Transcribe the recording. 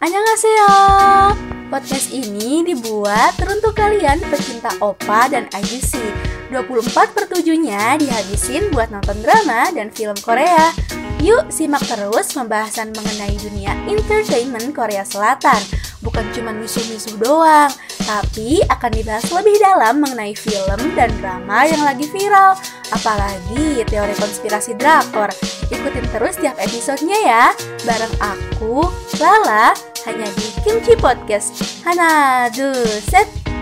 Annyeonghaseyo. Podcast ini dibuat teruntuk kalian pecinta opa dan IGC 24 per 7-nya dihabisin buat nonton drama dan film Korea. Yuk simak terus pembahasan mengenai dunia entertainment Korea Selatan. Bukan cuma misuh-misuh doang Tapi akan dibahas lebih dalam mengenai film dan drama yang lagi viral Apalagi teori konspirasi drakor. Ikutin terus tiap episodenya ya. Bareng aku, Lala, Podcast. Hana, du, set, kimchi.